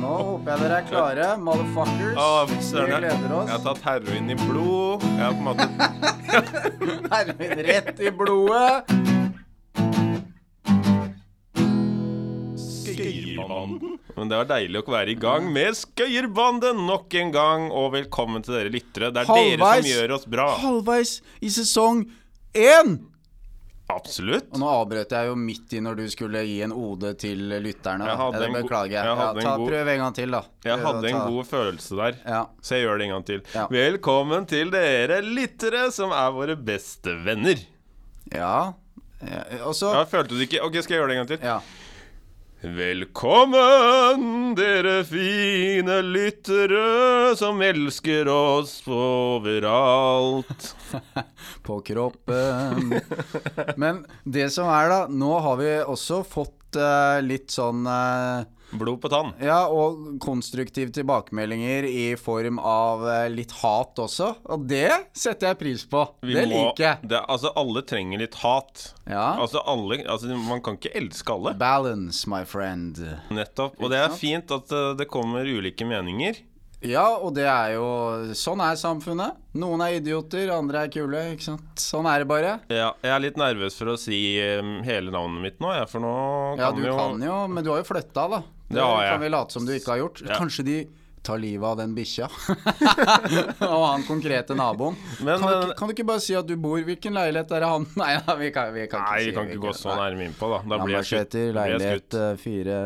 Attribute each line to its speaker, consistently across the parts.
Speaker 1: nå håper jeg dere er klare, motherfuckers.
Speaker 2: Å,
Speaker 1: Vi gleder oss.
Speaker 2: jeg har tatt heroin i blod. Jeg har på en måte
Speaker 1: Heroin rett i blodet.
Speaker 2: Skøyerbanden. Men det var deilig å være i gang med Skøyerbanden nok en gang. Og velkommen til dere lyttere. Det er dere som gjør oss bra.
Speaker 1: Halvveis i sesong én.
Speaker 2: Absolutt.
Speaker 1: Og nå avbrøt jeg jo midt i når du skulle gi en ode til lytterne.
Speaker 2: Jeg hadde en
Speaker 1: beklager jeg. Ja,
Speaker 2: hadde en
Speaker 1: ta, prøv en gang til, da.
Speaker 2: Jeg hadde en
Speaker 1: ta-
Speaker 2: god følelse der.
Speaker 1: Ja.
Speaker 2: Så jeg gjør det en gang til.
Speaker 1: Ja.
Speaker 2: Velkommen til dere lyttere, som er våre beste venner.
Speaker 1: Ja. ja. Og så
Speaker 2: Ja, følte du ikke Ok, skal jeg gjøre det en gang til?
Speaker 1: Ja.
Speaker 2: Velkommen, dere fine lyttere som elsker oss overalt.
Speaker 1: På kroppen. Men det som er, da Nå har vi også fått uh, litt sånn eh,
Speaker 2: Blod på tann.
Speaker 1: Ja, og konstruktive tilbakemeldinger i form av eh, litt hat også. Og det setter jeg pris på.
Speaker 2: Vi
Speaker 1: det
Speaker 2: må-
Speaker 1: liker jeg.
Speaker 2: Det, altså, alle trenger litt hat.
Speaker 1: Ja.
Speaker 2: Altså, alle Altså, man kan ikke elske alle.
Speaker 1: Balance, my friend.
Speaker 2: Nettopp. Og det er fint at eh, det kommer ulike meninger.
Speaker 1: Ja, og det er jo Sånn er samfunnet. Noen er idioter, andre er kule. ikke sant? Sånn er det bare.
Speaker 2: Ja, jeg er litt nervøs for å si eh, hele navnet mitt nå, jeg, for nå
Speaker 1: Ja,
Speaker 2: kan
Speaker 1: du
Speaker 2: jo
Speaker 1: kan jo, men du har jo flytta, da.
Speaker 2: Det har jeg.
Speaker 1: kan vi late som du ikke har gjort.
Speaker 2: Ja.
Speaker 1: Kanskje de tar livet av den bikkja. og han konkrete naboen.
Speaker 2: Men,
Speaker 1: kan, du
Speaker 2: eh,
Speaker 1: kan du ikke bare si at du bor Hvilken leilighet er det han Nei, da, vi kan, vi kan
Speaker 2: Nei,
Speaker 1: ikke
Speaker 2: vi kan ikke gå så nærme innpå, da. Da blir jeg skutt.
Speaker 1: Leilighet eh, fire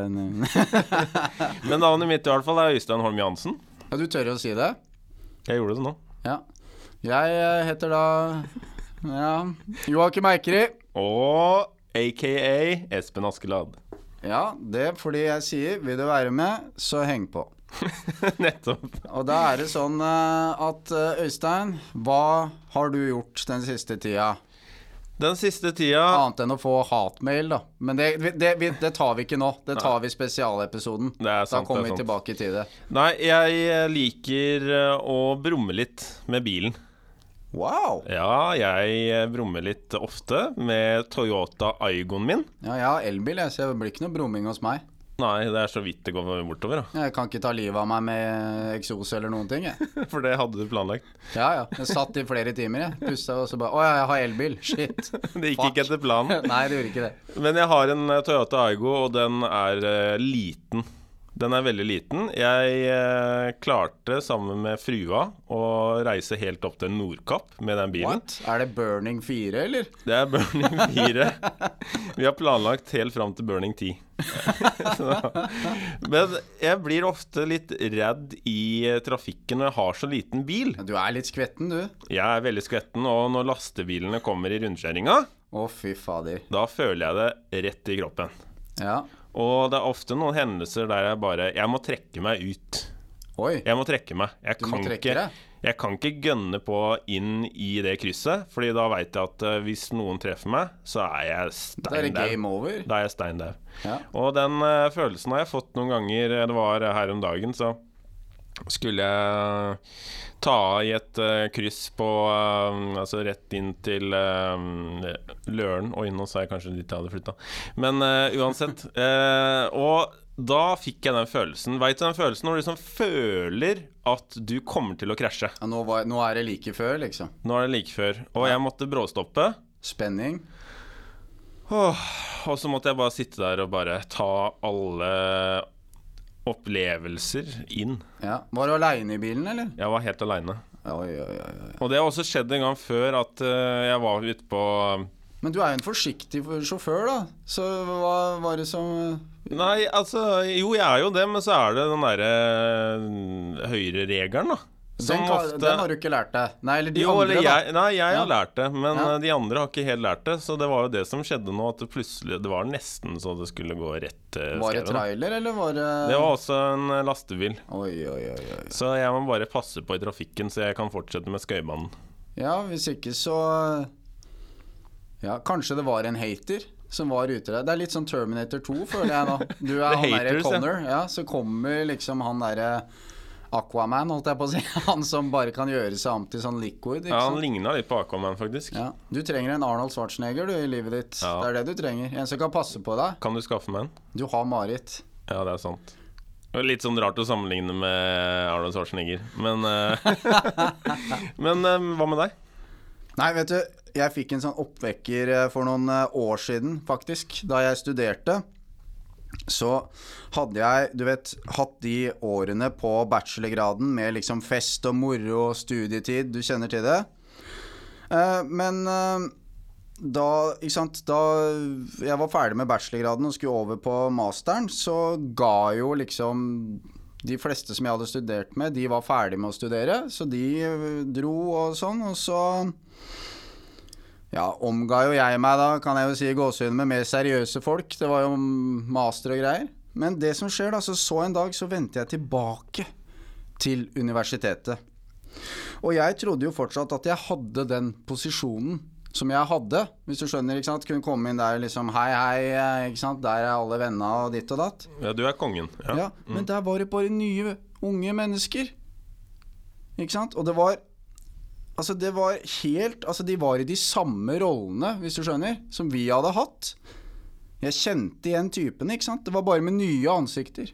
Speaker 2: Men navnet mitt i hvert fall er Øystein Holm Jansen.
Speaker 1: Ja, du tør å si det?
Speaker 2: Jeg gjorde det nå.
Speaker 1: Ja. Jeg eh, heter da Ja Joakim Eikeri.
Speaker 2: Og aka Espen Askeladd.
Speaker 1: Ja, det er fordi jeg sier vil du være med, så heng på.
Speaker 2: Nettopp.
Speaker 1: Og da er det sånn eh, at eh, Øystein, hva har du gjort den siste tida?
Speaker 2: Den siste tida
Speaker 1: Annet enn å få hatmail, da. Men det, det, det tar vi ikke nå. Det tar vi i spesialepisoden.
Speaker 2: Det er sant,
Speaker 1: da kommer
Speaker 2: er
Speaker 1: vi tilbake til det.
Speaker 2: Nei, jeg liker eh, å brumme litt med bilen.
Speaker 1: Wow!
Speaker 2: Ja, jeg eh, brummer litt ofte med Toyota Aigoen min.
Speaker 1: Ja, jeg har elbil, jeg, så det blir ikke noe brumming hos meg.
Speaker 2: Nei, det er så vidt det går bortover, da.
Speaker 1: Jeg kan ikke ta livet av meg med eksos eller noen ting, jeg.
Speaker 2: For det hadde du planlagt.
Speaker 1: Ja ja. Jeg satt i flere timer, jeg. Pusta og så bare Å ja, jeg har elbil. Shit.
Speaker 2: Det gikk
Speaker 1: Fuck.
Speaker 2: ikke etter planen.
Speaker 1: Nei, det gjorde ikke det.
Speaker 2: Men jeg har en eh, Toyota Aigo, og den er uh, liten. Den er veldig liten. Jeg eh, klarte sammen med frua å reise helt opp til Nordkapp med den bilen.
Speaker 1: What? Er det Burning 4, eller?
Speaker 2: Det er Burning 4. Vi har planlagt helt fram til Burning 10. Men jeg blir ofte litt redd i trafikken når jeg har så liten bil.
Speaker 1: Du er litt skvetten, du.
Speaker 2: Jeg er veldig skvetten, og når lastebilene kommer i rundkjøringa,
Speaker 1: oh, fy fader.
Speaker 2: da føler jeg det rett i kroppen.
Speaker 1: Ja.
Speaker 2: Og det er ofte noen hendelser der jeg bare Jeg må trekke meg ut.
Speaker 1: Oi.
Speaker 2: Jeg må trekke meg. Jeg
Speaker 1: Du må trekke deg?
Speaker 2: Jeg kan ikke gønne på inn i det krysset, Fordi da veit jeg at eh, hvis noen treffer meg, så er jeg
Speaker 1: Da er det
Speaker 2: stein
Speaker 1: game over.
Speaker 2: Da er jeg stein.
Speaker 1: Ja.
Speaker 2: Og den eh, følelsen har jeg fått noen ganger. Det var her om dagen, så skulle ta i et eh, kryss på eh, Altså rett inn til uh, Løren. Oi, nå sa jeg kanskje dit jeg hadde flytta. Men eh, uansett. eh, og da fikk jeg den følelsen. Veit du den følelsen når du liksom føler at du kommer til å krasje?
Speaker 1: Ja, nå, var, nå er det like før, liksom.
Speaker 2: Nå er det like før. Og jeg måtte bråstoppe.
Speaker 1: Spenning.
Speaker 2: Åh, og så måtte jeg bare sitte der og bare ta alle opplevelser inn.
Speaker 1: Ja. Var du aleine i bilen, eller?
Speaker 2: Jeg var helt aleine. Og det har også skjedd en gang før at uh, jeg var ute på
Speaker 1: Men du er jo en forsiktig sjåfør, da. Så hva var det som
Speaker 2: Nei, altså Jo, jeg er jo det, men så er det den derre uh, høyreregelen, da.
Speaker 1: Den, kan-
Speaker 2: ofte
Speaker 1: den har du ikke lært deg. Nei, eller de
Speaker 2: jo,
Speaker 1: andre,
Speaker 2: eller jeg, nei, jeg
Speaker 1: Ja.
Speaker 2: har lært det, men
Speaker 1: Ja.
Speaker 2: eh, de andre har ikke helt lært det. Så det var jo det som skjedde nå, at det plutselig Det var nesten så det skulle gå rett til
Speaker 1: da. Var det trailer, eller var det
Speaker 2: Det var også en eh, lastebil.
Speaker 1: Oi, oi, oi.
Speaker 2: Så jeg må bare passe på i trafikken, så jeg kan fortsette med skøybanen.
Speaker 1: Ja, hvis ikke så Ja, kanskje det var en hater som var ute der. Det er litt sånn Terminator 2, føler jeg nå. Du er
Speaker 2: The
Speaker 1: han derre
Speaker 2: Connor, ja.
Speaker 1: Ja. Så kommer liksom han derre Aquaman, holdt jeg på å si. Han som bare kan gjøre seg om til sånn liquid.
Speaker 2: Ja, Han
Speaker 1: sant?
Speaker 2: ligna litt på Aquaman, faktisk.
Speaker 1: Ja. Du trenger en Arnold Schwarzenegger du i livet ditt.
Speaker 2: Ja.
Speaker 1: Det er det du trenger. En som kan passe på deg.
Speaker 2: Kan du skaffe meg en?
Speaker 1: Du har Marit.
Speaker 2: Ja, det er sant. Litt sånn rart å sammenligne med Arnold Schwarzenegger, men eh, Men eh, hva med deg?
Speaker 1: Nei, vet du, jeg fikk en sånn oppvekker eh, for noen år siden, faktisk. Da jeg studerte, så hadde jeg, du vet, hatt de årene på bachelorgraden med liksom fest og moro og studietid. Du kjenner til det? Eh, men eh, da, ikke sant, da jeg var ferdig med bachelorgraden og skulle over på masteren, så ga jo liksom de fleste som jeg hadde studert med, de var ferdig med å studere, så de eh, dro og sånn. Og så ja, omga jo jeg meg da, kan jeg jo si gåsehudene, med mer seriøse folk. Det var jo master og greier. Men det som skjer da, så så en dag så vendte jeg tilbake til universitetet. Og jeg trodde jo fortsatt at jeg hadde den posisjonen som jeg hadde, hvis du skjønner. ikke sant? Kunne komme inn der liksom Hei, hei, eh, ikke sant. Der er alle venner og ditt og datt.
Speaker 2: Ja, du er kongen. Ja.
Speaker 1: Ja, men der var det bare nye, unge mennesker. Ikke sant? Og det var Altså, det var helt Altså, de var i de samme rollene, hvis du skjønner, som vi hadde hatt. Jeg kjente igjen typene, ikke sant. Det var bare med nye ansikter.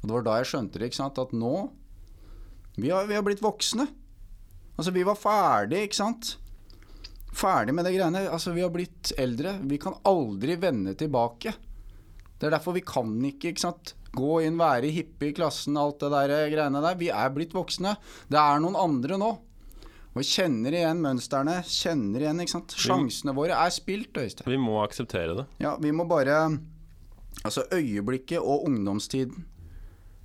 Speaker 1: Og det var da jeg skjønte det, ikke sant, at nå Vi har, vi har blitt voksne. Altså, vi var ferdig, ikke sant. Ferdig med det greiene. Altså, vi har blitt eldre. Vi kan aldri vende tilbake. Det er derfor vi kan ikke, ikke sant, gå inn, være hippie i klassen, alt det der eh, greiene der. Vi er blitt voksne. Det er noen andre nå. Og kjenner igjen mønstrene. Kjenner igjen, ikke sant. Sjansene våre er spilt, Øystein.
Speaker 2: Vi må akseptere det.
Speaker 1: Ja, vi må bare Altså, øyeblikket og ungdomstiden,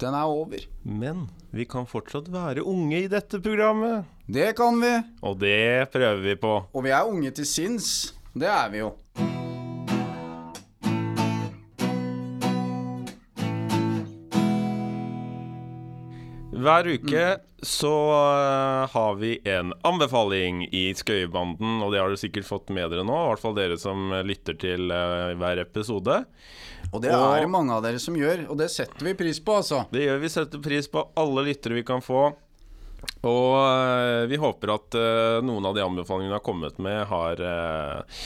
Speaker 1: den er over.
Speaker 2: Men vi kan fortsatt være unge i dette programmet.
Speaker 1: Det kan vi.
Speaker 2: Og det prøver vi på.
Speaker 1: Og vi er unge til sinns. Det er vi jo.
Speaker 2: Hver uke så eh, har vi en anbefaling i Skøyebanden, og det har du sikkert fått med dere nå, i hvert fall dere som lytter til eh, hver episode.
Speaker 1: Og det er det mange av dere som gjør, og det setter vi pris på, altså.
Speaker 2: Det gjør vi, setter pris på alle lyttere vi kan få. Og eh, vi håper at eh, noen av de anbefalingene vi har kommet med, har eh,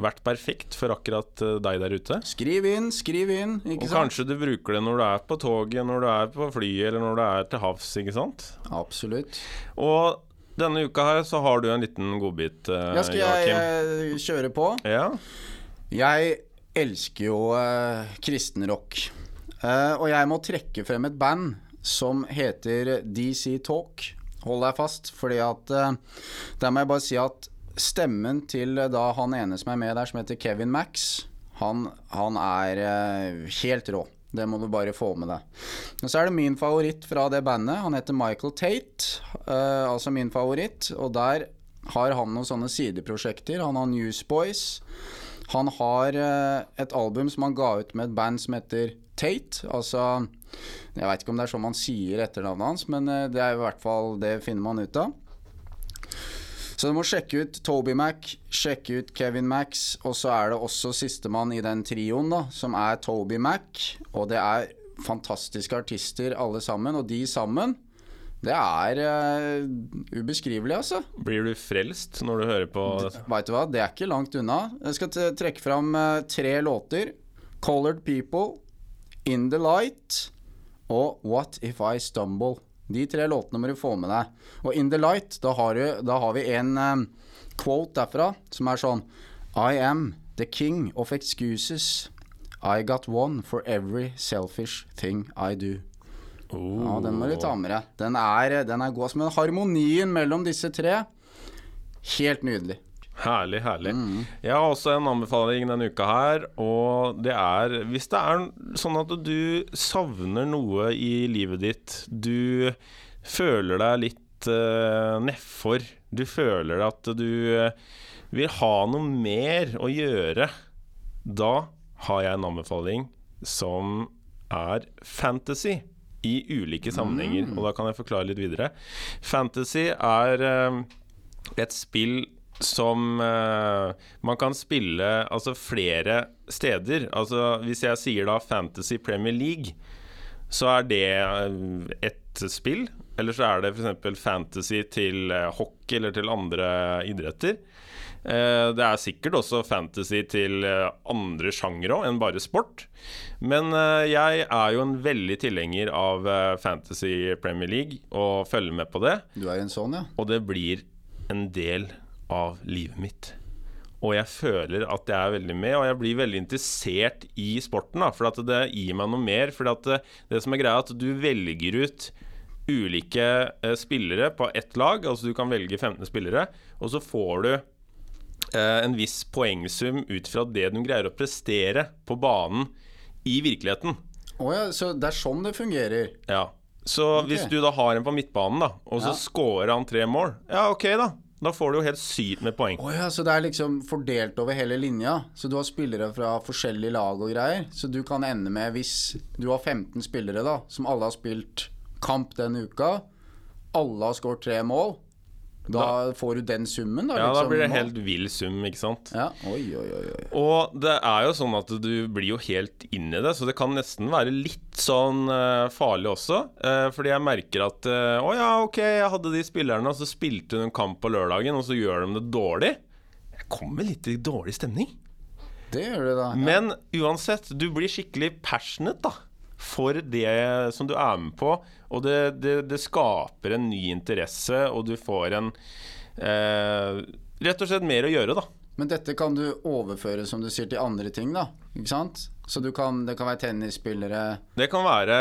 Speaker 2: vært perfekt for akkurat deg der ute.
Speaker 1: Skriv inn, skriv inn,
Speaker 2: Og
Speaker 1: sant?
Speaker 2: kanskje du bruker det når du er på toget, når du er på flyet, eller når du er til havs, ikke sant?
Speaker 1: Absolutt.
Speaker 2: Og denne uka her så har du en liten godbit, Joakim.
Speaker 1: Ja, skal jeg kjøre på?
Speaker 2: Ja.
Speaker 1: Jeg elsker jo eh, kristenrock. Uh, og jeg må trekke frem et band som heter DC Talk. Hold deg fast, fordi at eh, Der må jeg bare si at stemmen til eh, da han ene som er med der, som heter Kevin Max, han, han er eh, helt rå. Det må du bare få med deg. Og så er det min favoritt fra det bandet. Han heter Michael Tate, uh, altså min favoritt. Og der har han noen sånne sideprosjekter. Han har Newsboys. Han har eh, et album som han ga ut med et band som heter Tate. Altså Jeg veit ikke om det er sånn man sier etternavnet hans, men eh, det er i hvert fall det finner man ut av. Så du må sjekke ut Toby Mac, sjekke ut Kevin Max, og så er det også sistemann i den trioen, da, som er Toby Mac. Og det er fantastiske artister alle sammen, og de sammen det er uh, ubeskrivelig, altså.
Speaker 2: Blir du frelst når du hører på?
Speaker 1: Veit du hva, det er ikke langt unna. Jeg skal trekke fram uh, tre låter. 'Colored People', 'In the Light' og 'What If I Stumble'. De tre låtene må du få med deg. Og 'In the Light', da har, du, da har vi en um, quote derfra som er sånn I am the king of excuses. I got one for every selfish thing I do. Ja, den må du ta med deg. Den er, den er god. Men harmonien mellom disse tre, helt nydelig.
Speaker 2: Herlig, herlig. Jeg har også en anbefaling denne uka her, og det er Hvis det er sånn at du savner noe i livet ditt, du føler deg litt uh, nedfor, du føler at du eh, vil ha noe mer å gjøre, da har jeg en anbefaling som er fantasy. I ulike sammenhenger, og da kan jeg forklare litt videre. Fantasy er eh, et spill som uh, man kan spille altså flere steder. Altså Hvis jeg sier da Fantasy Premier League, så er det eh, ett spill. Eller så er det f.eks. fantasy til hockey eller til andre idretter. Eh, det er sikkert også fantasy til eh, andre sjangere enn bare sport. Men eh, jeg er jo en veldig tilhenger av Fantasy Premier League og følger med på det.
Speaker 1: Du er en sånn, ja?
Speaker 2: Og det blir en del av livet mitt. Og jeg føler at jeg er veldig med, og jeg blir veldig interessert i sporten. da, For at det gir meg noe mer. For at det, det som er greia, er at du velger ut ulike spillere på ett lag. Altså du kan velge 15 spillere, og så får du en viss poengsum ut fra det du greier å prestere på banen i virkeligheten.
Speaker 1: Å ja, så det er sånn det fungerer?
Speaker 2: Ja. Så
Speaker 1: okay.
Speaker 2: hvis du da har en på midtbanen, da, og så
Speaker 1: Ja.
Speaker 2: scorer han tre mål, ja OK, da. Da får du jo helt sykt med poeng.
Speaker 1: Oh ja, så det er liksom fordelt over hele linja? Så du har spillere fra forskjellige lag og greier? Så du kan ende med, hvis du har 15 spillere da, som alle har spilt kamp den uka, alle har skåret tre mål, da, får du den summen, da?
Speaker 2: Ja, da
Speaker 1: liksom,
Speaker 2: blir det helt vill sum, ikke sant.
Speaker 1: Ja, oi, oi, oi. oi.
Speaker 2: Og det er jo sånn at du blir jo helt inn i det, så det kan nesten være litt sånn uh, farlig også. Uh, fordi jeg merker at Å uh, oh, ja, ok, jeg hadde de spillerne, og så spilte hun en kamp på lørdagen, og så gjør de det dårlig. Jeg kommer litt i dårlig stemning.
Speaker 1: Det gjør det, da. Ja.
Speaker 2: Men uansett, du blir skikkelig passionate da for det som du er med på. Og det, det, det skaper en ny interesse, og du får en eh, Rett og slett mer å gjøre, da.
Speaker 1: Men dette kan du overføre, som du sier, til andre ting, da. Ikke sant? Så du kan, det kan være tennisspillere,
Speaker 2: Det kan være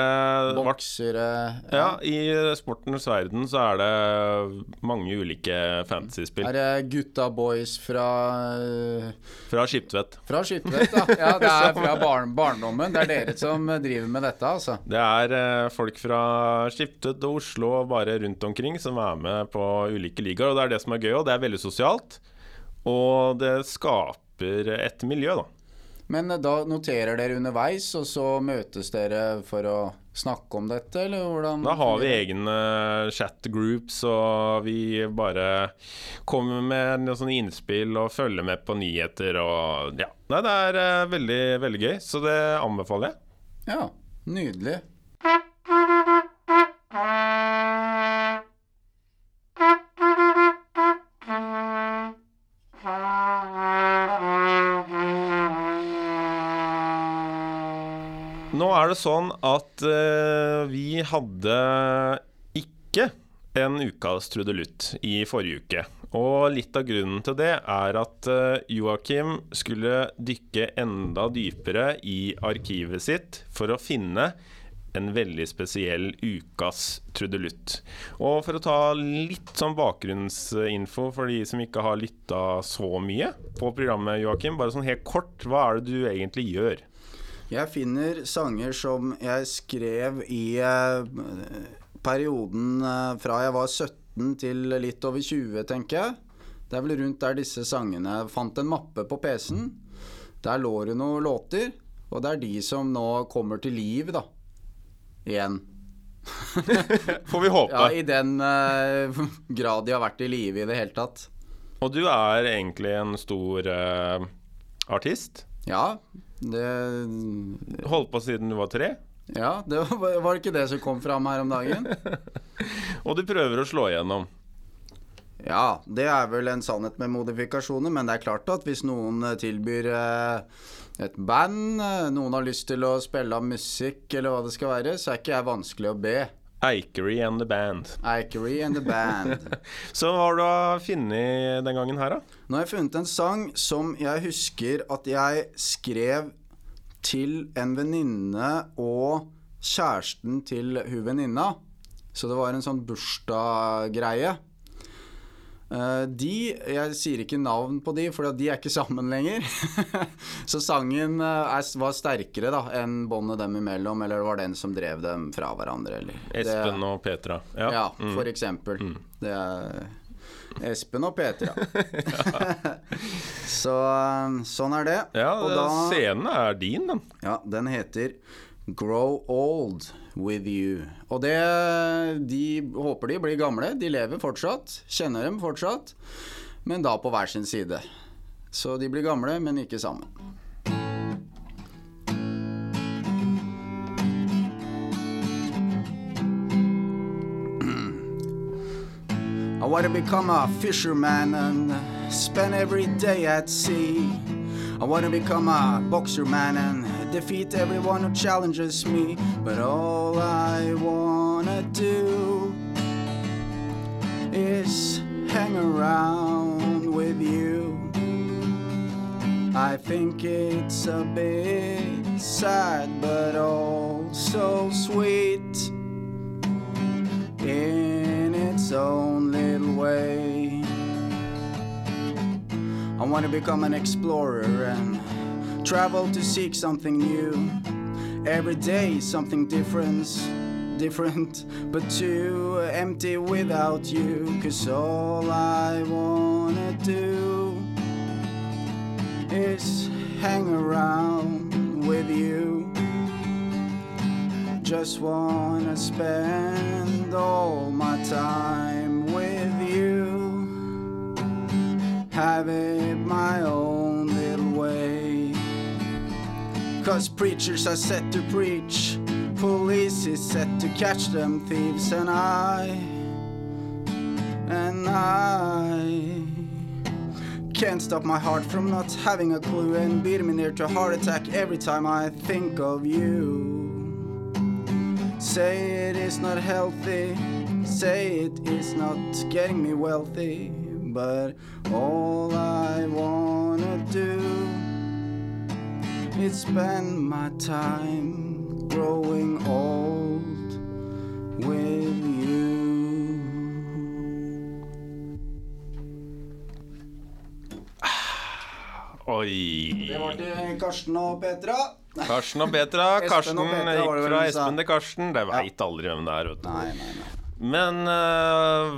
Speaker 1: boksere
Speaker 2: Ja, i sportens verden så er det mange ulike fantasyspill.
Speaker 1: Er det gutta boys fra
Speaker 2: Fra Skiptvet.
Speaker 1: Fra Skiptvet, da. Ja, det er fra barn, barndommen. Det er dere som driver med dette, altså.
Speaker 2: Det er eh, folk fra Skiptvet og Oslo og bare rundt omkring som er med på ulike ligaer. Og det er det som er gøy, og det er veldig sosialt. Og det skaper et miljø, da.
Speaker 1: Men eh, da noterer dere underveis, og så møtes dere for å snakke om dette, eller hvordan?
Speaker 2: Da har vi egne chat-groups, og vi bare kommer med noen sånne innspill og følger med på nyheter og Ja. Nei, det er eh, veldig, veldig gøy, så det anbefaler jeg.
Speaker 1: Ja, nydelig.
Speaker 2: Er det sånn at uh, vi hadde ikke en ukas trudelutt i forrige uke. Og litt av grunnen til det er at uh, Joakim skulle dykke enda dypere i arkivet sitt for å finne en veldig spesiell ukas trudelutt. Og for å ta litt sånn bakgrunnsinfo for de som ikke har lytta så mye på programmet, Joakim, bare sånn helt kort, hva er det du egentlig gjør?
Speaker 1: Jeg finner sanger som jeg skrev i eh, perioden eh, fra jeg var 17 til litt over 20, tenker jeg. Det er vel rundt der disse sangene Jeg fant en mappe på PC-en. Der lå det noen låter, og det er de som nå kommer til liv, da. Igjen.
Speaker 2: Får vi håpe.
Speaker 1: Ja, i den uh, grad de har vært i live i det hele tatt.
Speaker 2: Og du er egentlig en stor uh, artist.
Speaker 1: Ja, det
Speaker 2: Holdt på siden du var tre.
Speaker 1: Ja, det var, var det ikke det som kom fram her om dagen?
Speaker 2: Og du prøver å slå igjennom.
Speaker 1: Ja, det er vel en sannhet med modifikasjoner, men det er klart at hvis noen eh, tilbyr eh, et band, eh, noen har lyst til å spille av musikk eller hva det skal være, så er ikke jeg vanskelig å be.
Speaker 2: Eikery and the Band.
Speaker 1: Eikery and the band.
Speaker 2: Så hva har du funnet den gangen her, da?
Speaker 1: Nå har jeg funnet en sang som jeg husker at jeg skrev til en venninne og kjæresten til hun venninna. Så det var en sånn bursdaggreie. Eh, de Jeg sier ikke navn på de, for de er ikke sammen lenger. Så sangen eh, er, var sterkere da enn båndet dem imellom, eller det var den som drev dem fra hverandre. Eller.
Speaker 2: Espen
Speaker 1: det,
Speaker 2: og Petra.
Speaker 1: Ja,
Speaker 2: Ja. mm.
Speaker 1: for eksempel. Det er Espen og Petra. Så sånn er det.
Speaker 2: ja
Speaker 1: og da,
Speaker 2: scenen er din, den.
Speaker 1: ja, den heter Grow Old With You. Og det De håper de blir gamle. De lever fortsatt. Kjenner dem fortsatt. Men da på hver sin side. Så de blir gamle, men ikke sammen. I want to become a fisherman and spend every day at sea. I wanna become a boxer man and defeat everyone who challenges me. But all I wanna do is hang around with you. I think it's a bit sad, but also sweet in its own little way. I want to become an explorer and travel to seek something new. Every day, something different, different, but too empty without you. Cause all I wanna do is hang around with you. Just wanna spend all my time with you. Have it my own Cause preachers are set to preach, police is set to catch them thieves, and I, and I can't stop my heart from not having a clue and beating me near to a heart attack every time I think of you. Say it is not healthy, say it is not getting me wealthy, but all I wanna do is spend my time growing old with you.
Speaker 2: Oi.
Speaker 1: Det var til Karsten og Petra.
Speaker 2: Karsten og Petra. Karsten
Speaker 1: og Petra
Speaker 2: gikk fra. Espen til Karsten. Det veit aldri hvem det er, vet du.
Speaker 1: Nei, nei, nei.
Speaker 2: Men uh,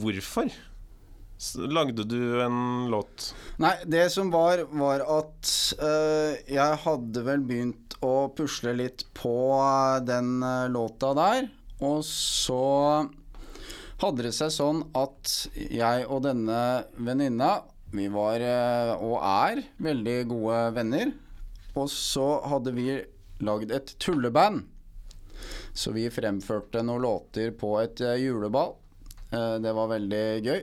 Speaker 2: hvorfor lagde du en låt?
Speaker 1: Nei, det som var, var at øh, jeg hadde vel begynt å pusle litt på øh, den øh, låta der. Og så hadde det seg sånn at jeg og denne venninna, vi var og er veldig gode venner. Og så hadde vi lagd et tulleband. Så vi fremførte noen låter på et eh, juleball. Eh, det var veldig gøy.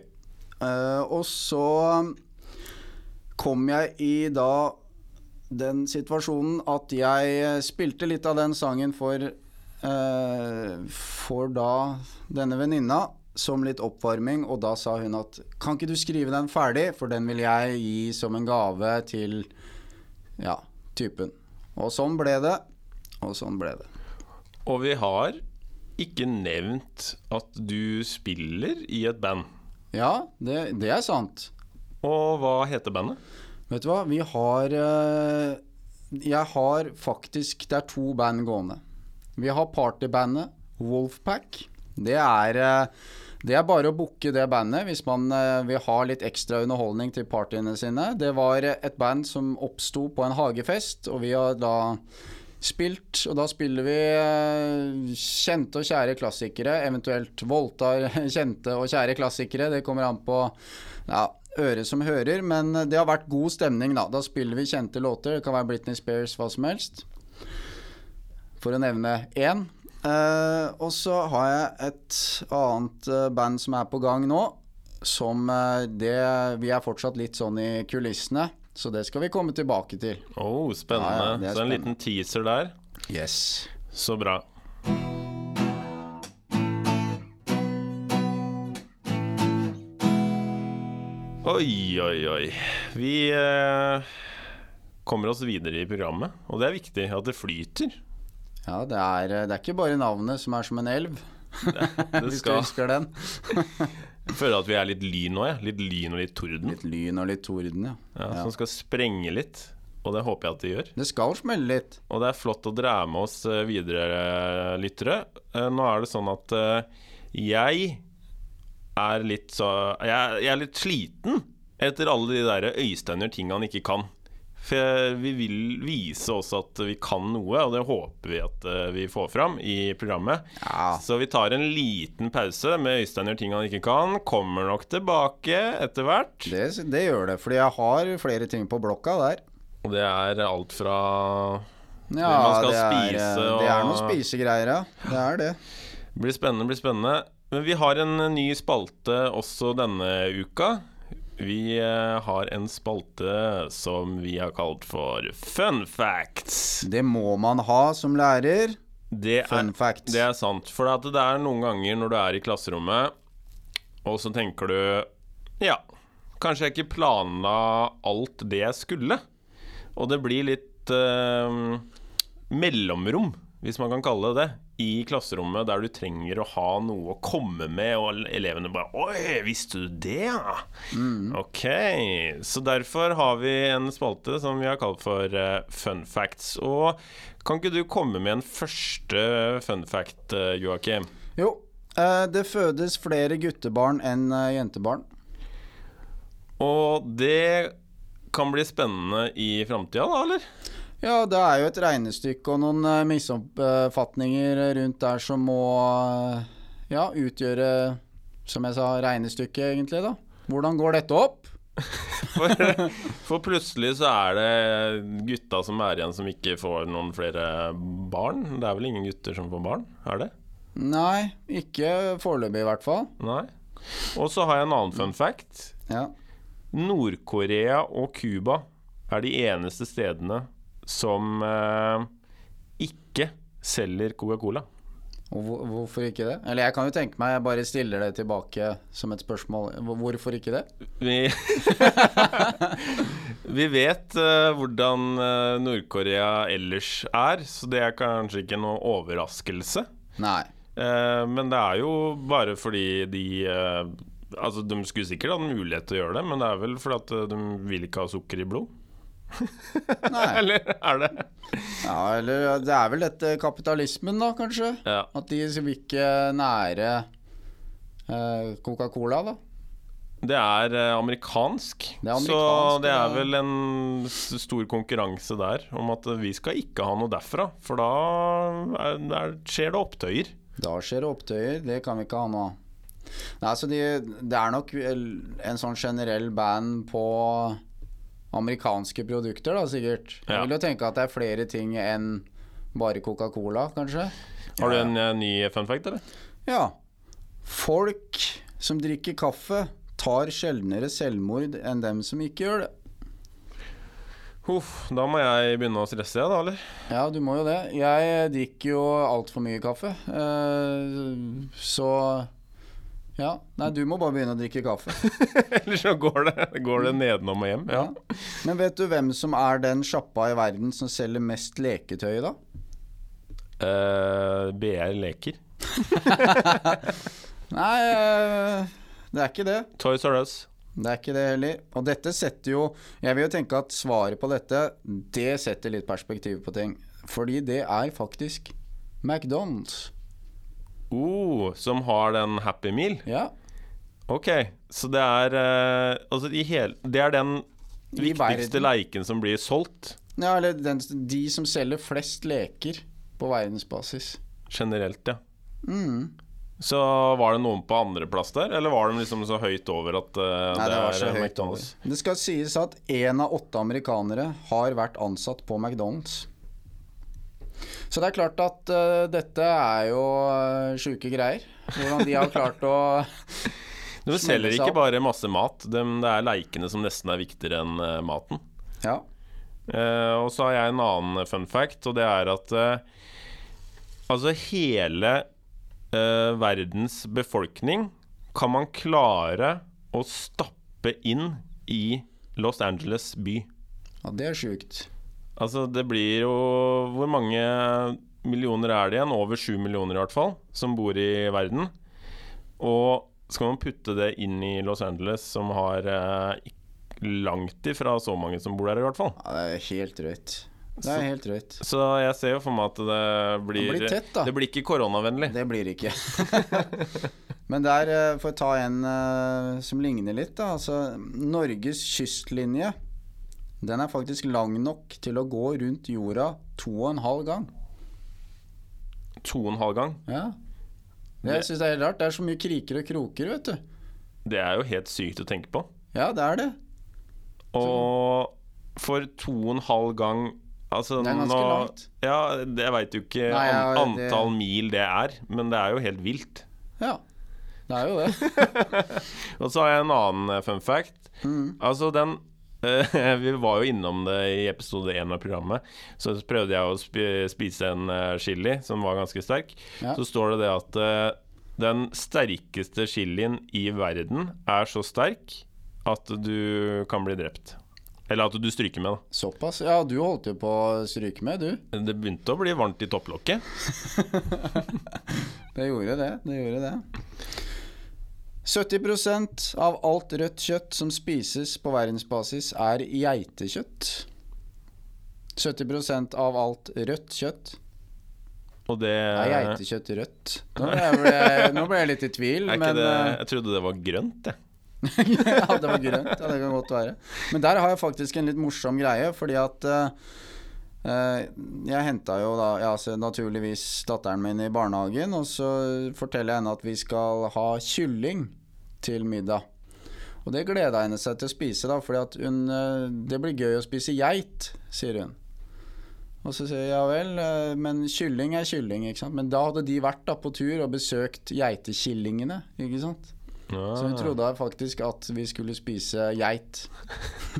Speaker 1: Eh, og så kom jeg i da den situasjonen at jeg spilte litt av den sangen for Uh, For da denne venninna som litt oppvarming, og da sa hun at kan ikke du skrive den ferdig, for den vil jeg gi som en gave til ja, typen. Og sånn ble det. Og sånn ble det.
Speaker 2: Og vi har ikke nevnt at du spiller i et band.
Speaker 1: Ja, det, det er sant.
Speaker 2: Og hva heter bandet?
Speaker 1: Vet du hva, vi har eh, Jeg har faktisk Det er to band gående. Vi har partybandet Wolfpack. Det er eh, det er bare å booke det bandet hvis man eh, vil ha litt ekstra underholdning til partyene sine. Det var et band som oppsto på en hagefest, og vi har da spilt. Og da spiller vi eh, kjente og kjære klassikere, eventuelt voldtar kjente og kjære klassikere. Det kommer an på ja, øret som hører, men det har vært god stemning, da. Da spiller vi kjente låter. Det kan være Britney Spears, hva som helst. For å nevne én. Uh, og så har jeg et annet eh, band som er på gang nå. Som det Vi er fortsatt litt sånn i kulissene, så det skal vi komme tilbake til.
Speaker 2: Oh, spennende.
Speaker 1: Ja, ja, det
Speaker 2: Så en liten teaser der.
Speaker 1: Yes.
Speaker 2: Så bra. Oi, oi, oi. Vi eh, kommer oss videre i programmet, og det er viktig at det flyter.
Speaker 1: Ja, det er, det er ikke bare navnet som er som en elv.
Speaker 2: Det
Speaker 1: Hvis du husker den.
Speaker 2: Føler at vi er litt lyn nå, jeg. Litt lyn og litt torden.
Speaker 1: Litt lyn og litt torden, ja.
Speaker 2: Ja,
Speaker 1: ja.
Speaker 2: Som skal sprenge litt. Og det håper jeg at det gjør.
Speaker 1: Det skal smelle litt.
Speaker 2: Og det er flott å dra med oss eh, videre, eh, lyttere. Eh, Nå er det sånn at jeg er litt så Jeg, jeg er litt sliten etter alle de der Øystein gjør ting han ikke kan. For vi vil vise oss at vi kan noe, og det håper vi at eh, vi får fram i programmet.
Speaker 1: Ja.
Speaker 2: Så vi tar en liten pause med Øystein gjør ting han ikke kan. Kommer nok tilbake etter hvert.
Speaker 1: Det, det gjør det, fordi jeg har flere ting på blokka der.
Speaker 2: Og det er alt fra
Speaker 1: Ja,
Speaker 2: man skal
Speaker 1: det, er,
Speaker 2: spise
Speaker 1: det er noen spisegreier, ja. Det er det.
Speaker 2: Blir spennende, blir spennende. Men vi har en ny spalte også denne uka. Vi eh, har en spalte som vi har kalt for Fun facts.
Speaker 1: Det må man ha som lærer.
Speaker 2: Det er,
Speaker 1: Fun facts.
Speaker 2: det er sant. For det er noen ganger når du er i klasserommet, og så tenker du Ja, kanskje jeg ikke planla alt det jeg skulle. Og det blir litt uh, mellomrom, hvis man kan kalle det det, i klasserommet der du trenger å ha noe å komme med, og elevene bare Oi, visste du det, ja? Ok. Så derfor har vi en spalte som vi har kalt for uh, Fun facts. Og kan ikke du komme med en første fun fact, uh, Joakim?
Speaker 1: Jo, Uh, det fødes flere guttebarn enn uh, jentebarn.
Speaker 2: Og det kan bli spennende i framtida, da, eller?
Speaker 1: Ja, det er jo et regnestykke og noen eh, misoppfatninger rundt der som må eh, ja, utgjøre, som jeg sa, regnestykket, egentlig, da. Hvordan går dette opp?
Speaker 2: For, for plutselig så er det gutta som er igjen som ikke får noen flere barn. Det er vel ingen gutter som får barn? Er det?
Speaker 1: Nei, ikke foreløpig i hvert fall.
Speaker 2: Nei. Og så har jeg en annen fun fact.
Speaker 1: Ja.
Speaker 2: Nord-Korea og Cuba er de eneste stedene som eh, ikke selger Coca-Cola.
Speaker 1: Hvor, hvorfor ikke det? Eller jeg kan jo tenke meg, jeg bare stiller det tilbake som et spørsmål. Hvorfor ikke det?
Speaker 2: Vi, vi vet uh, hvordan eh, Nord-Korea ellers er, så det er kanskje ikke noe overraskelse.
Speaker 1: Nei.
Speaker 2: Uh, men det er jo bare fordi de uh, Altså, de skulle sikkert hatt mulighet til å gjøre det, men det er vel fordi at de vil ikke ha sukker i blod? Eller er det
Speaker 1: Ja, eller det er vel dette kapitalismen, da, kanskje?
Speaker 2: Ja.
Speaker 1: At de vil ikke nære eh, Coca-Cola, da.
Speaker 2: Det er eh, amerikansk,
Speaker 1: Det er
Speaker 2: så det er vel en stor konkurranse der om at eh, vi skal ikke ha noe derfra. For da er, er, skjer det opptøyer.
Speaker 1: Da skjer det opptøyer. Det kan vi ikke ha nå. Nei, så de, det er nok en sånn generell band på amerikanske produkter, da, sikkert.
Speaker 2: Ja.
Speaker 1: Jeg vil jo tenke at det er flere ting enn bare Coca-Cola, kanskje.
Speaker 2: Har du en eh, ny fun fact, eller?
Speaker 1: Ja. Folk som drikker kaffe, tar sjeldnere selvmord enn dem som ikke gjør det.
Speaker 2: Huff, da må jeg begynne å stresse, jeg, da, eller?
Speaker 1: Ja, du må jo det. Jeg drikker jo altfor mye kaffe. eh, Så ja. Nei, du må bare begynne å drikke kaffe.
Speaker 2: Eller så går det, går det nedenom og hjem. Ja.
Speaker 1: Ja. Men vet du hvem som er den sjappa i verden som selger mest leketøy, da?
Speaker 2: Uh, BR leker.
Speaker 1: Nei, uh, det er ikke det.
Speaker 2: Toys R Us.
Speaker 1: Det er ikke det heller. Og dette setter jo Jeg vil jo tenke at svaret på dette, det setter litt perspektiv på ting. Fordi det er faktisk McDonald's.
Speaker 2: Oh, som har den Happy Meal.
Speaker 1: Ja.
Speaker 2: Ok, så det er eh, Altså, i hele, det er den viktigste
Speaker 1: verden.
Speaker 2: leiken som blir solgt
Speaker 1: ja eller den, de som selger flest leker på verdensbasis.
Speaker 2: generelt, ja.
Speaker 1: Mm.
Speaker 2: Så var det noen på andreplass der, eller var de liksom så høyt over at uh,
Speaker 1: Nei, det var
Speaker 2: er,
Speaker 1: så
Speaker 2: eh,
Speaker 1: høyt
Speaker 2: McDonald's?
Speaker 1: over. Det skal sies at én av åtte amerikanere har vært ansatt på McDonald's. Så det er klart at uh, dette er jo uh, sjuke greier. Hvordan de har klart å Du
Speaker 2: selger ikke bare masse mat, det er leikene som nesten er viktigere enn eh, maten.
Speaker 1: Ja.
Speaker 2: Uh, og så har jeg en annen fun fact, og det er at uh, altså hele uh, verdens befolkning kan man klare å stappe inn i Los Angeles by.
Speaker 1: ja, det er sjukt.
Speaker 2: Altså, det blir jo Hvor mange millioner er det igjen? Over sju millioner, i hvert fall, som bor i verden. Og skal man putte det inn i Los Angeles, som har eh, langt ifra så mange som bor der, i hvert fall.
Speaker 1: Ja, det er helt drøyt. Det er helt drøyt.
Speaker 2: Så jeg ser jo for meg at det blir
Speaker 1: blir tett, da.
Speaker 2: Det blir ikke koronavennlig.
Speaker 1: Det blir det ikke. Men der, får jeg ta en eh, som ligner litt, da. Altså, Norges kystlinje, den er faktisk lang nok til å gå rundt jorda to og en halv gang.
Speaker 2: To og en halv gang.
Speaker 1: Ja. Det, jeg synes det er helt rart. Det er så mye kriker og kroker, vet du.
Speaker 2: Det er jo helt sykt å tenke på.
Speaker 1: Ja, det er det.
Speaker 2: Og for to og en halv gang Altså,
Speaker 1: Det er ganske
Speaker 2: nå,
Speaker 1: langt.
Speaker 2: Ja, det- jeg veit jo ikke
Speaker 1: Nei, ja,
Speaker 2: an,
Speaker 1: det-
Speaker 2: antall mil det er, men det er jo helt vilt.
Speaker 1: Ja. Det er jo det.
Speaker 2: Og så har jeg en annen eh, fun fact.
Speaker 1: Mm.
Speaker 2: Altså den Vi var jo innom det i episode én av programmet. Så prøvde jeg å spise en eh, chili som var ganske sterk.
Speaker 1: Ja.
Speaker 2: Så står det det at eh, den sterkeste chilien i verden er så sterk at du kan bli drept. Eller at du stryker med, da.
Speaker 1: Såpass. Ja, du holdt jo på å stryke med, du.
Speaker 2: Det begynte å bli varmt i topplokket.
Speaker 1: Det gjorde det. Det gjorde det. 70% av alt rødt kjøtt som spises på verdensbasis, er geitekjøtt. 70% av alt rødt kjøtt
Speaker 2: Og det
Speaker 1: er geitekjøtt rødt. Nå ble jeg, nå ble jeg litt i tvil, men
Speaker 2: det,
Speaker 1: eh,
Speaker 2: Jeg trodde det var grønt, jeg.
Speaker 1: ja, det var grønt. Ja, det kan godt være. Men der har jeg faktisk en litt morsom greie, fordi at eh, jeg henta jo da ja, naturligvis datteren min i barnehagen, og så forteller jeg henne at vi skal ha kylling til middag. Og det gleda henne seg til å spise, da, hun eh, Det blir gøy å spise geit, sier hun. Og så sier jeg ja vel, eh, men kylling er kylling, ikke sant. Men da hadde de vært da på tur og besøkt geitekillingene, ikke sant. Så hun
Speaker 2: Ah.
Speaker 1: trodde faktisk at vi skulle spise geit.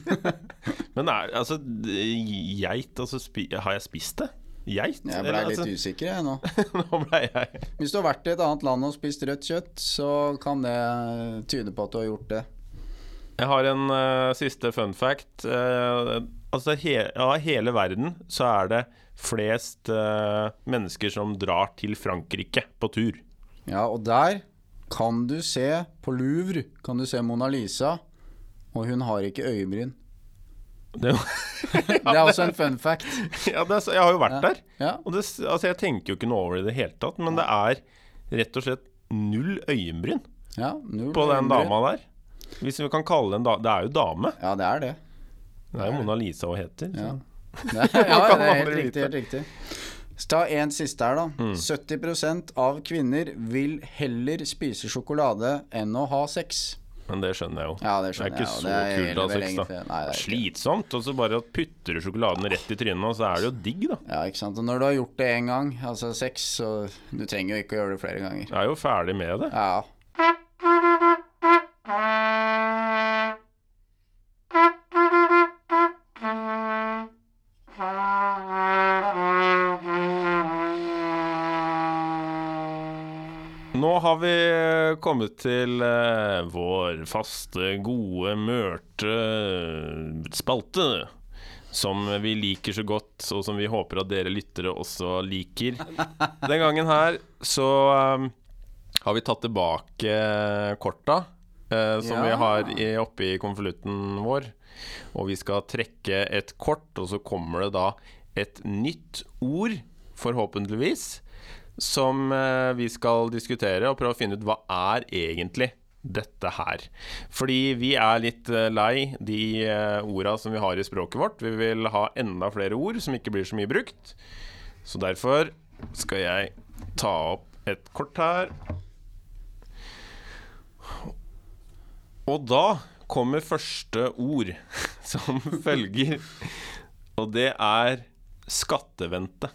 Speaker 2: Men er, altså, geit altså, spi, Har jeg spist det? Geit?
Speaker 1: Jeg ble litt
Speaker 2: altså,
Speaker 1: usikker jeg nå.
Speaker 2: Nå ble jeg
Speaker 1: Hvis du har vært i et annet land og spist rødt kjøtt, så kan det tyde på at du har gjort det.
Speaker 2: Jeg har en uh, siste fun fact. Uh, altså, he, av hele verden så er det flest uh, mennesker som drar til Frankrike på tur.
Speaker 1: Ja, og der kan du se på Louvre kan du se Mona Lisa, og hun har ikke øyebryn.
Speaker 2: Det,
Speaker 1: Det er også en fun fact.
Speaker 2: ja, det, er jeg har jo vært der.
Speaker 1: Ja,
Speaker 2: Og det, altså, jeg tenker jo ikke noe over det i det hele tatt, men det er rett og slett null øyenbryn
Speaker 1: ja, null
Speaker 2: på den
Speaker 1: øyenbryn.
Speaker 2: dama der. Hvis vi kan kalle det en dame Det er jo dame.
Speaker 1: Ja, det er det.
Speaker 2: Det er jo Mona Lisa hun heter.
Speaker 1: Ja, det, ja, det er helt riktig. Helt riktig. Ta en siste her, da.
Speaker 2: Mm.
Speaker 1: 70% av kvinner vil heller spise sjokolade enn å ha sex.
Speaker 2: Men det skjønner jeg jo.
Speaker 1: Ja, det
Speaker 2: Det er ikke så
Speaker 1: er
Speaker 2: kult å ha sex, da.
Speaker 1: Nei, det er.
Speaker 2: Slitsomt. Og så bare putter du sjokoladen rett i trynet, og så er det jo digg, da.
Speaker 1: Ja, ikke sant. Og når du har gjort det én gang, altså sex, så du trenger jo ikke å gjøre det flere ganger.
Speaker 2: Jeg er jo ferdig med det.
Speaker 1: Ja.
Speaker 2: Kommet til eh, vår faste, gode, mørte eh, spalte. Som vi liker så godt, og som vi håper at dere lyttere også liker. Den gangen her så um, har vi tatt tilbake korta eh, som vi
Speaker 1: Ja.
Speaker 2: har i, oppi konvolutten vår. Og vi skal trekke et kort, og så kommer det da et nytt ord, forhåpentligvis, som eh, vi skal diskutere og prøve å finne ut hva er egentlig dette her. Fordi vi er litt eh, lei de eh, orda som vi har i språket vårt. Vi vil ha enda flere ord som ikke blir så mye brukt. Så derfor skal jeg ta opp et kort her. Og da kommer første ord som følger, og det er skattevente.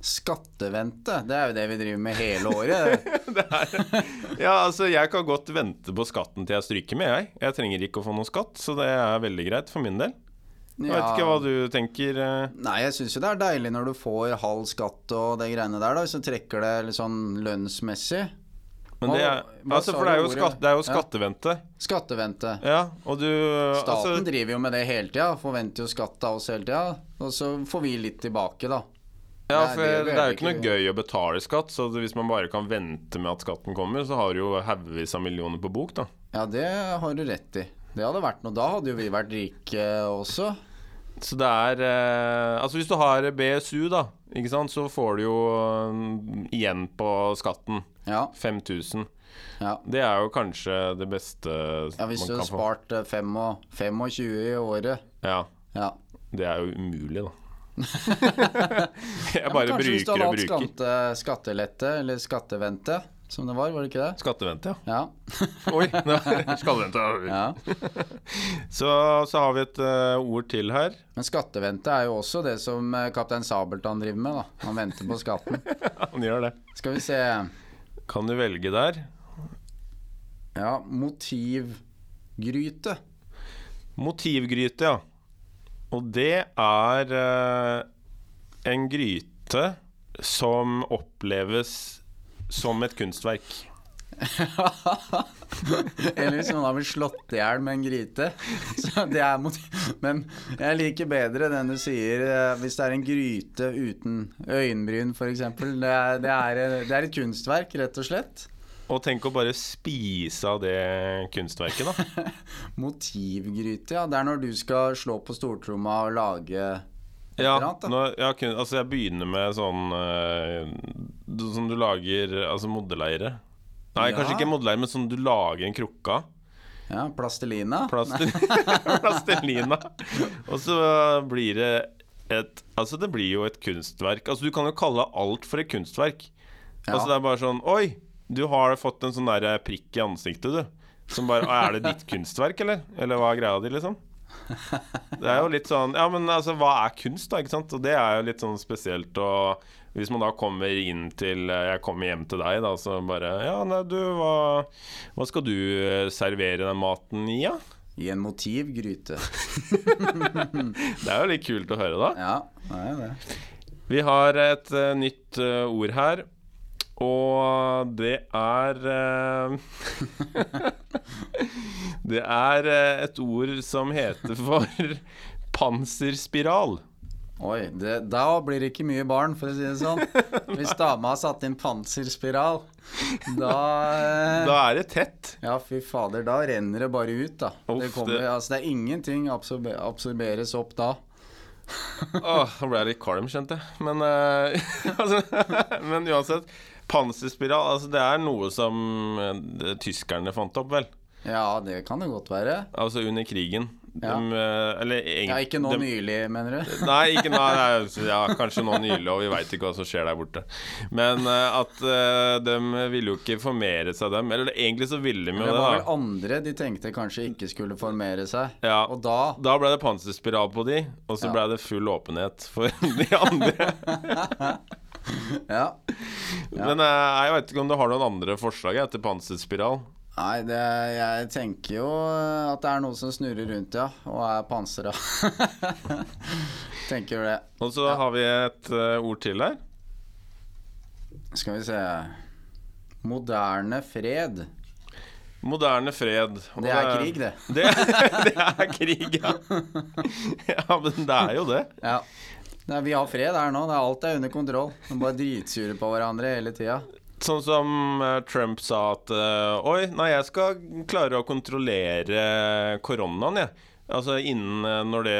Speaker 1: Skattevente, det er jo det vi driver med hele året.
Speaker 2: Ja, altså, jeg kan godt vente på skatten til jeg stryker med, jeg. Jeg trenger ikke å få noe skatt, så det er veldig greit for min del. Jeg vet ikke hva du tenker. eh.
Speaker 1: Nei, jeg syns jo det er deilig når du får halv skatt og det greiene der, da, så trekker det litt sånn lønnsmessig.
Speaker 2: Men det er, altså, for det er jo, skatt, det er jo
Speaker 1: Ja.
Speaker 2: skattevente.
Speaker 1: Skattevente.
Speaker 2: Ja, og du
Speaker 1: Staten
Speaker 2: altså,
Speaker 1: driver jo med det hele tida, forventer jo skatt av oss hele tida. Og så får vi litt tilbake, da.
Speaker 2: Ja,
Speaker 1: Nei,
Speaker 2: for
Speaker 1: det
Speaker 2: det, er jo
Speaker 1: ikke
Speaker 2: noe gøy å betale skatt, så hvis man bare kan vente med at skatten kommer, så har du jo haugevis av millioner på bok, da.
Speaker 1: Ja, det har du rett i. Det hadde vært noe. Da hadde jo vi vært rike også.
Speaker 2: Så det er eh, Altså hvis du har BSU, da, ikke sant, så får du jo eh, igjen på skatten.
Speaker 1: Ja.
Speaker 2: 5000.
Speaker 1: ja.
Speaker 2: Det er jo kanskje det beste
Speaker 1: ja hvis du
Speaker 2: man
Speaker 1: har spart eh, fem og- 25 i året.
Speaker 2: Ja,
Speaker 1: Ja.
Speaker 2: det er jo umulig, da. jeg bare
Speaker 1: Men kanskje hvis du hadde hatt skatte, skattelette, eller skattevente, som det var, var det ikke det?
Speaker 2: Skattevente, ja.
Speaker 1: Ja.
Speaker 2: Oi! Skattevente.
Speaker 1: ja.
Speaker 2: Så, så har vi et uh, ord til her.
Speaker 1: Men skattevente er jo også det som uh, kaptein Sabeltann driver med, da. Han venter på skatten.
Speaker 2: Han gjør det.
Speaker 1: Skal vi se
Speaker 2: Kan du velge der?
Speaker 1: Ja, motivgryte.
Speaker 2: Motivgryte, ja. Og det er eh, en gryte som oppleves som et kunstverk.
Speaker 1: Eller hvis noen har blitt slått i hjel med en gryte. Men jeg liker bedre den du sier eh, hvis det er en gryte uten øyenbryn, f.eks. Det, det, det er et kunstverk, rett og slett.
Speaker 2: Og tenk å bare spise av det kunstverket, da.
Speaker 1: Motivgryte, ja. Det er når du skal slå på stortromma og lage et
Speaker 2: Ja,
Speaker 1: eller annet, da.
Speaker 2: nå, ja, kun, altså jeg begynner med sånn uh, Som du lager Altså modelleire. Nei,
Speaker 1: Ja.
Speaker 2: kanskje ikke modelleire, men sånn du lager en krukke av.
Speaker 1: Ja, Plastelina.
Speaker 2: Plastel Plastelina. Og så blir det et Altså, det blir jo et kunstverk. Altså, du kan jo kalle alt for et kunstverk.
Speaker 1: Ja.
Speaker 2: Altså, det er bare sånn Oi, du har fått en sånn der prikk i ansiktet, du. Som bare Er det ditt kunstverk, eller? Eller hva er greia di, liksom? Det er jo litt sånn Ja, men altså, hva er kunst, da? Ikke sant? Og det er jo litt sånn spesielt. å hvis man da kommer inn til Jeg kommer hjem til deg, da, så bare Ja, nei, du, hva, hva skal du eh, servere den maten i, ja?
Speaker 1: I en motivgryte.
Speaker 2: Det er jo litt kult å høre, da.
Speaker 1: Ja, det er det.
Speaker 2: Vi har et uh, nytt uh, ord her. Og det er eh, Det er eh, et ord som heter for panserspiral.
Speaker 1: Oi, det, da blir det ikke mye barn, for å si det sånn. Hvis dama har satt inn panserspiral, da eh,
Speaker 2: Da er det tett.
Speaker 1: Ja, fy fader, da renner det bare ut, da.
Speaker 2: Uff,
Speaker 1: det, kommer,
Speaker 2: det-
Speaker 1: Altså, det er ingenting absorber, absorberes opp da.
Speaker 2: Åh, nå ble jeg litt kvalm, skjønte jeg. Men, uh, altså, men uansett. Panserspiral, altså det er noe som eh, tyskerne fant opp, vel?
Speaker 1: Ja, det kan det godt være.
Speaker 2: Altså under krigen.
Speaker 1: Ja.
Speaker 2: Dem, eh, eller
Speaker 1: Ja, ikke nå nylig, mener du?
Speaker 2: Nei, ikke nå, ja, kanskje nå nylig, og vi veit ikke hva som skjer der borte. Men eh, at de ville jo ikke formere seg, dem. Eller egentlig så ville de jo
Speaker 1: Det
Speaker 2: det,
Speaker 1: var vel andre de tenkte kanskje ikke skulle formere seg.
Speaker 2: Ja,
Speaker 1: Og da
Speaker 2: da ble det panserspiral på de, og så
Speaker 1: Ja.
Speaker 2: ble det full åpenhet for de andre.
Speaker 1: Ja.
Speaker 2: Men eh, jeg veit ikke om du har noen andre forslag etter panserspiral?
Speaker 1: Nei, det, jeg tenker jo at det er noe som snurrer rundt, ja. Og er pansra. tenker jo det.
Speaker 2: Og så har vi et uh, ord til her.
Speaker 1: Skal vi se Moderne fred.
Speaker 2: Moderne fred. Og
Speaker 1: Det er krig, det.
Speaker 2: Det, det er krig, ja. Ja, men det er jo det.
Speaker 1: Ja. Nei, vi har fred her nå. Det er alt er under kontroll. De bare dritsure på hverandre hele tida.
Speaker 2: Sånn som eh, Trump sa at eh, Oi, nei, jeg skal klare å kontrollere koronaen, jeg. Altså innen eh, når det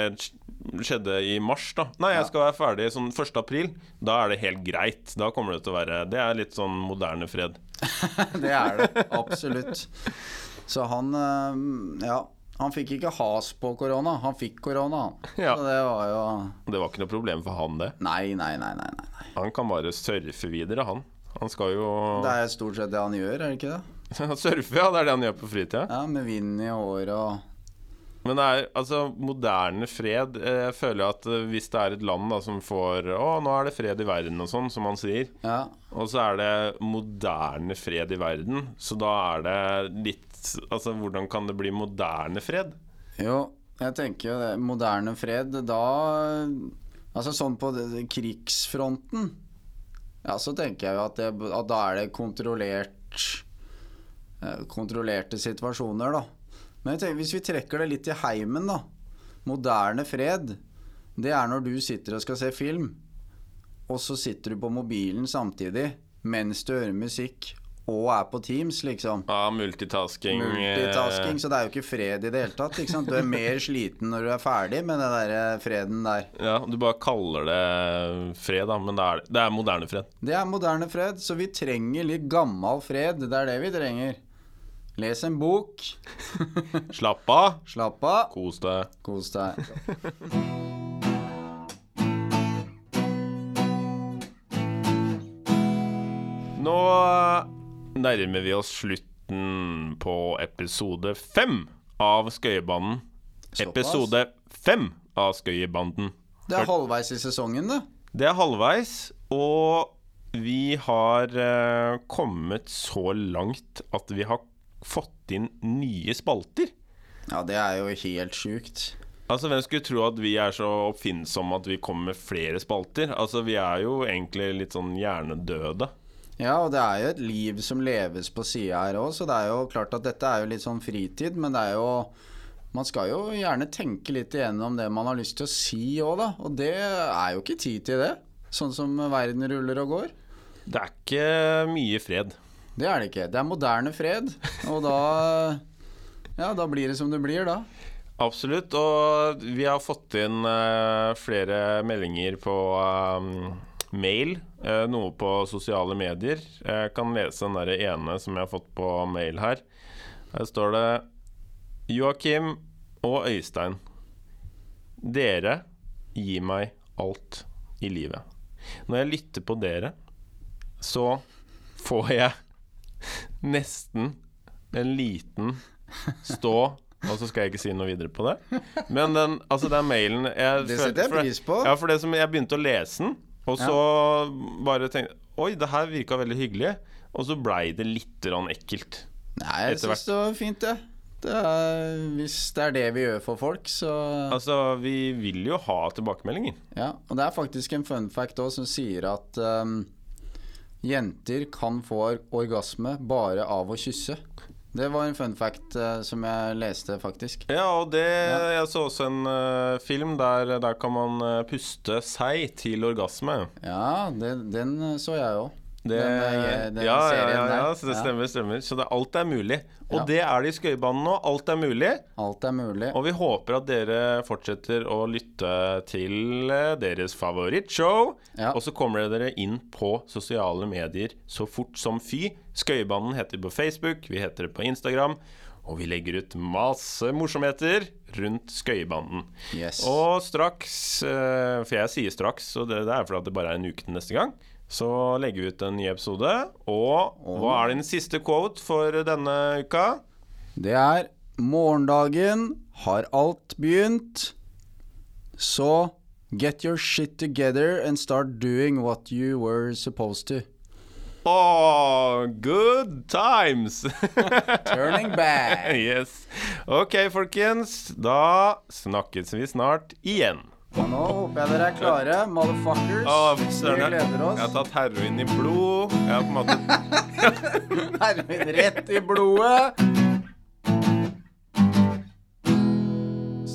Speaker 2: skjedde i mars, da. Nei, jeg skal være ferdig sånn 1. april. Da er det helt greit. Da kommer det til å være Det er litt sånn moderne fred.
Speaker 1: Det er det. Absolutt. Så han Ja. Han fikk ikke has på korona. Han fikk korona.
Speaker 2: Ja.
Speaker 1: Så det var jo
Speaker 2: Det var ikke noe problem for han, det.
Speaker 1: Nei, nei, nei. nei, nei.
Speaker 2: Han kan bare surfe videre, han. Han skal jo
Speaker 1: Det er stort sett det han gjør, er det ikke det?
Speaker 2: Surfe, ja. Det er det han gjør på fritida.
Speaker 1: Ja, Med vind i håret og
Speaker 2: Men det er altså moderne fred eh, Jeg føler at eh, hvis det er et land da som får Å, nå er det fred i verden og sånn, som man sier.
Speaker 1: Ja.
Speaker 2: Og så er det moderne fred i verden. Så da er det litt Altså, hvordan kan det bli moderne fred?
Speaker 1: Jo, jeg tenker jo det. Moderne fred, da Altså sånn på krigsfronten Ja, så tenker jeg jo at, det, at da er det kontrollert eh, Kontrollerte situasjoner, da. Men jeg tenker, hvis vi trekker det litt i heimen, da. Moderne fred, det er når du sitter og skal se film, og så sitter du på mobilen samtidig mens du hører musikk og er på Teams, liksom.
Speaker 2: Ja, multitasking. eh,
Speaker 1: Multitasking, så det er jo ikke fred i det hele tatt. Ikke sant? Du er mer sliten når du er ferdig med den der eh, freden der.
Speaker 2: Ja, Du bare kaller det fred, da, men det er, det er moderne fred.
Speaker 1: Det er moderne fred, så vi trenger litt gammal fred. Det er det vi trenger. Les en bok.
Speaker 2: Slapp av,
Speaker 1: Slapp av.
Speaker 2: kos deg.
Speaker 1: Kos deg.
Speaker 2: Nærmer vi oss slutten på episode fem av Skøyebanen. Episode fem av Skøyebanden.
Speaker 1: Det er halvveis i sesongen, det.
Speaker 2: Det er halvveis, og vi har uh, kommet så langt at vi har fått inn nye spalter.
Speaker 1: Ja, det er jo helt sjukt.
Speaker 2: Altså, Hvem skulle tro at vi er så oppfinnsomme at vi kommer med flere spalter? Altså, Vi er jo egentlig litt sånn hjernedøde.
Speaker 1: Ja, og det er jo et liv som leves på sida her òg, så det er jo klart at dette er jo litt sånn fritid, men det er jo Man skal jo gjerne tenke litt igjennom det man har lyst til å si òg, da. Og det er jo ikke tid til det, sånn som verden ruller og går.
Speaker 2: Det er ikke mye fred.
Speaker 1: Det er det ikke. Det er moderne fred, og da Ja, da blir det som det blir, da.
Speaker 2: Absolutt. Og vi har fått inn uh, flere meldinger på um, mail. Uh, noe på sosiale medier. Jeg kan lese den der ene som jeg har fått på mail her. Her står det Joakim og Øystein. Dere gir meg alt i livet. Når jeg lytter på dere, så får jeg nesten en liten stå og så skal jeg ikke si noe videre på det. Men den, altså den mailen jeg
Speaker 1: Det setter jeg pris på.
Speaker 2: Ja, for det som jeg begynte å lese den, og så bare tenkte Oi, det her virka veldig hyggelig. Og så blei det litt ekkelt.
Speaker 1: Nei, jeg syns det var fint, det. det er, hvis det er det vi gjør for folk, så
Speaker 2: Altså, vi vil jo ha tilbakemeldinger.
Speaker 1: Ja, og det er faktisk en fun fact òg som sier at um, jenter kan få orgasme bare av å kysse. Det var en fun fact uh, som jeg leste, faktisk.
Speaker 2: Ja, og det Jeg så også en uh, film der, der kan man uh, puste seg til orgasme.
Speaker 1: Ja, det, den så jeg òg.
Speaker 2: Det,
Speaker 1: Den, eh, den
Speaker 2: ja, ja, ja, ja, så det stemmer, stemmer. Så det, alt er mulig. Og det er det i skøybanen nå. Alt er mulig.
Speaker 1: Alt er mulig.
Speaker 2: Og vi håper at dere fortsetter å lytte til eh, deres favorittshow. Og så kommer dere inn på sosiale medier så fort som fy. Skøybanen heter på Facebook, vi heter det på Instagram. Og vi legger ut masse morsomheter rundt skøybanen.
Speaker 1: Yes.
Speaker 2: Og straks, eh, for jeg sier straks, og det, det er fordi det bare er en uke til neste gang, så legger vi ut en ny episode. Og hva er din siste quote for denne uka?
Speaker 1: Det er morgendagen har alt begynt, så get your shit together and start doing what you were supposed to.
Speaker 2: Oh, good times!
Speaker 1: Turning back.
Speaker 2: yes. Ok, folkens. Da snakkes vi snart igjen.
Speaker 1: Og nå håper jeg dere er klare, motherfuckers. Vi gleder
Speaker 2: jeg,
Speaker 1: jeg
Speaker 2: har tatt heroin i blod. Jeg har på en måte
Speaker 1: Heroin rett i blodet.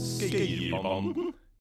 Speaker 2: Skøyerbanden.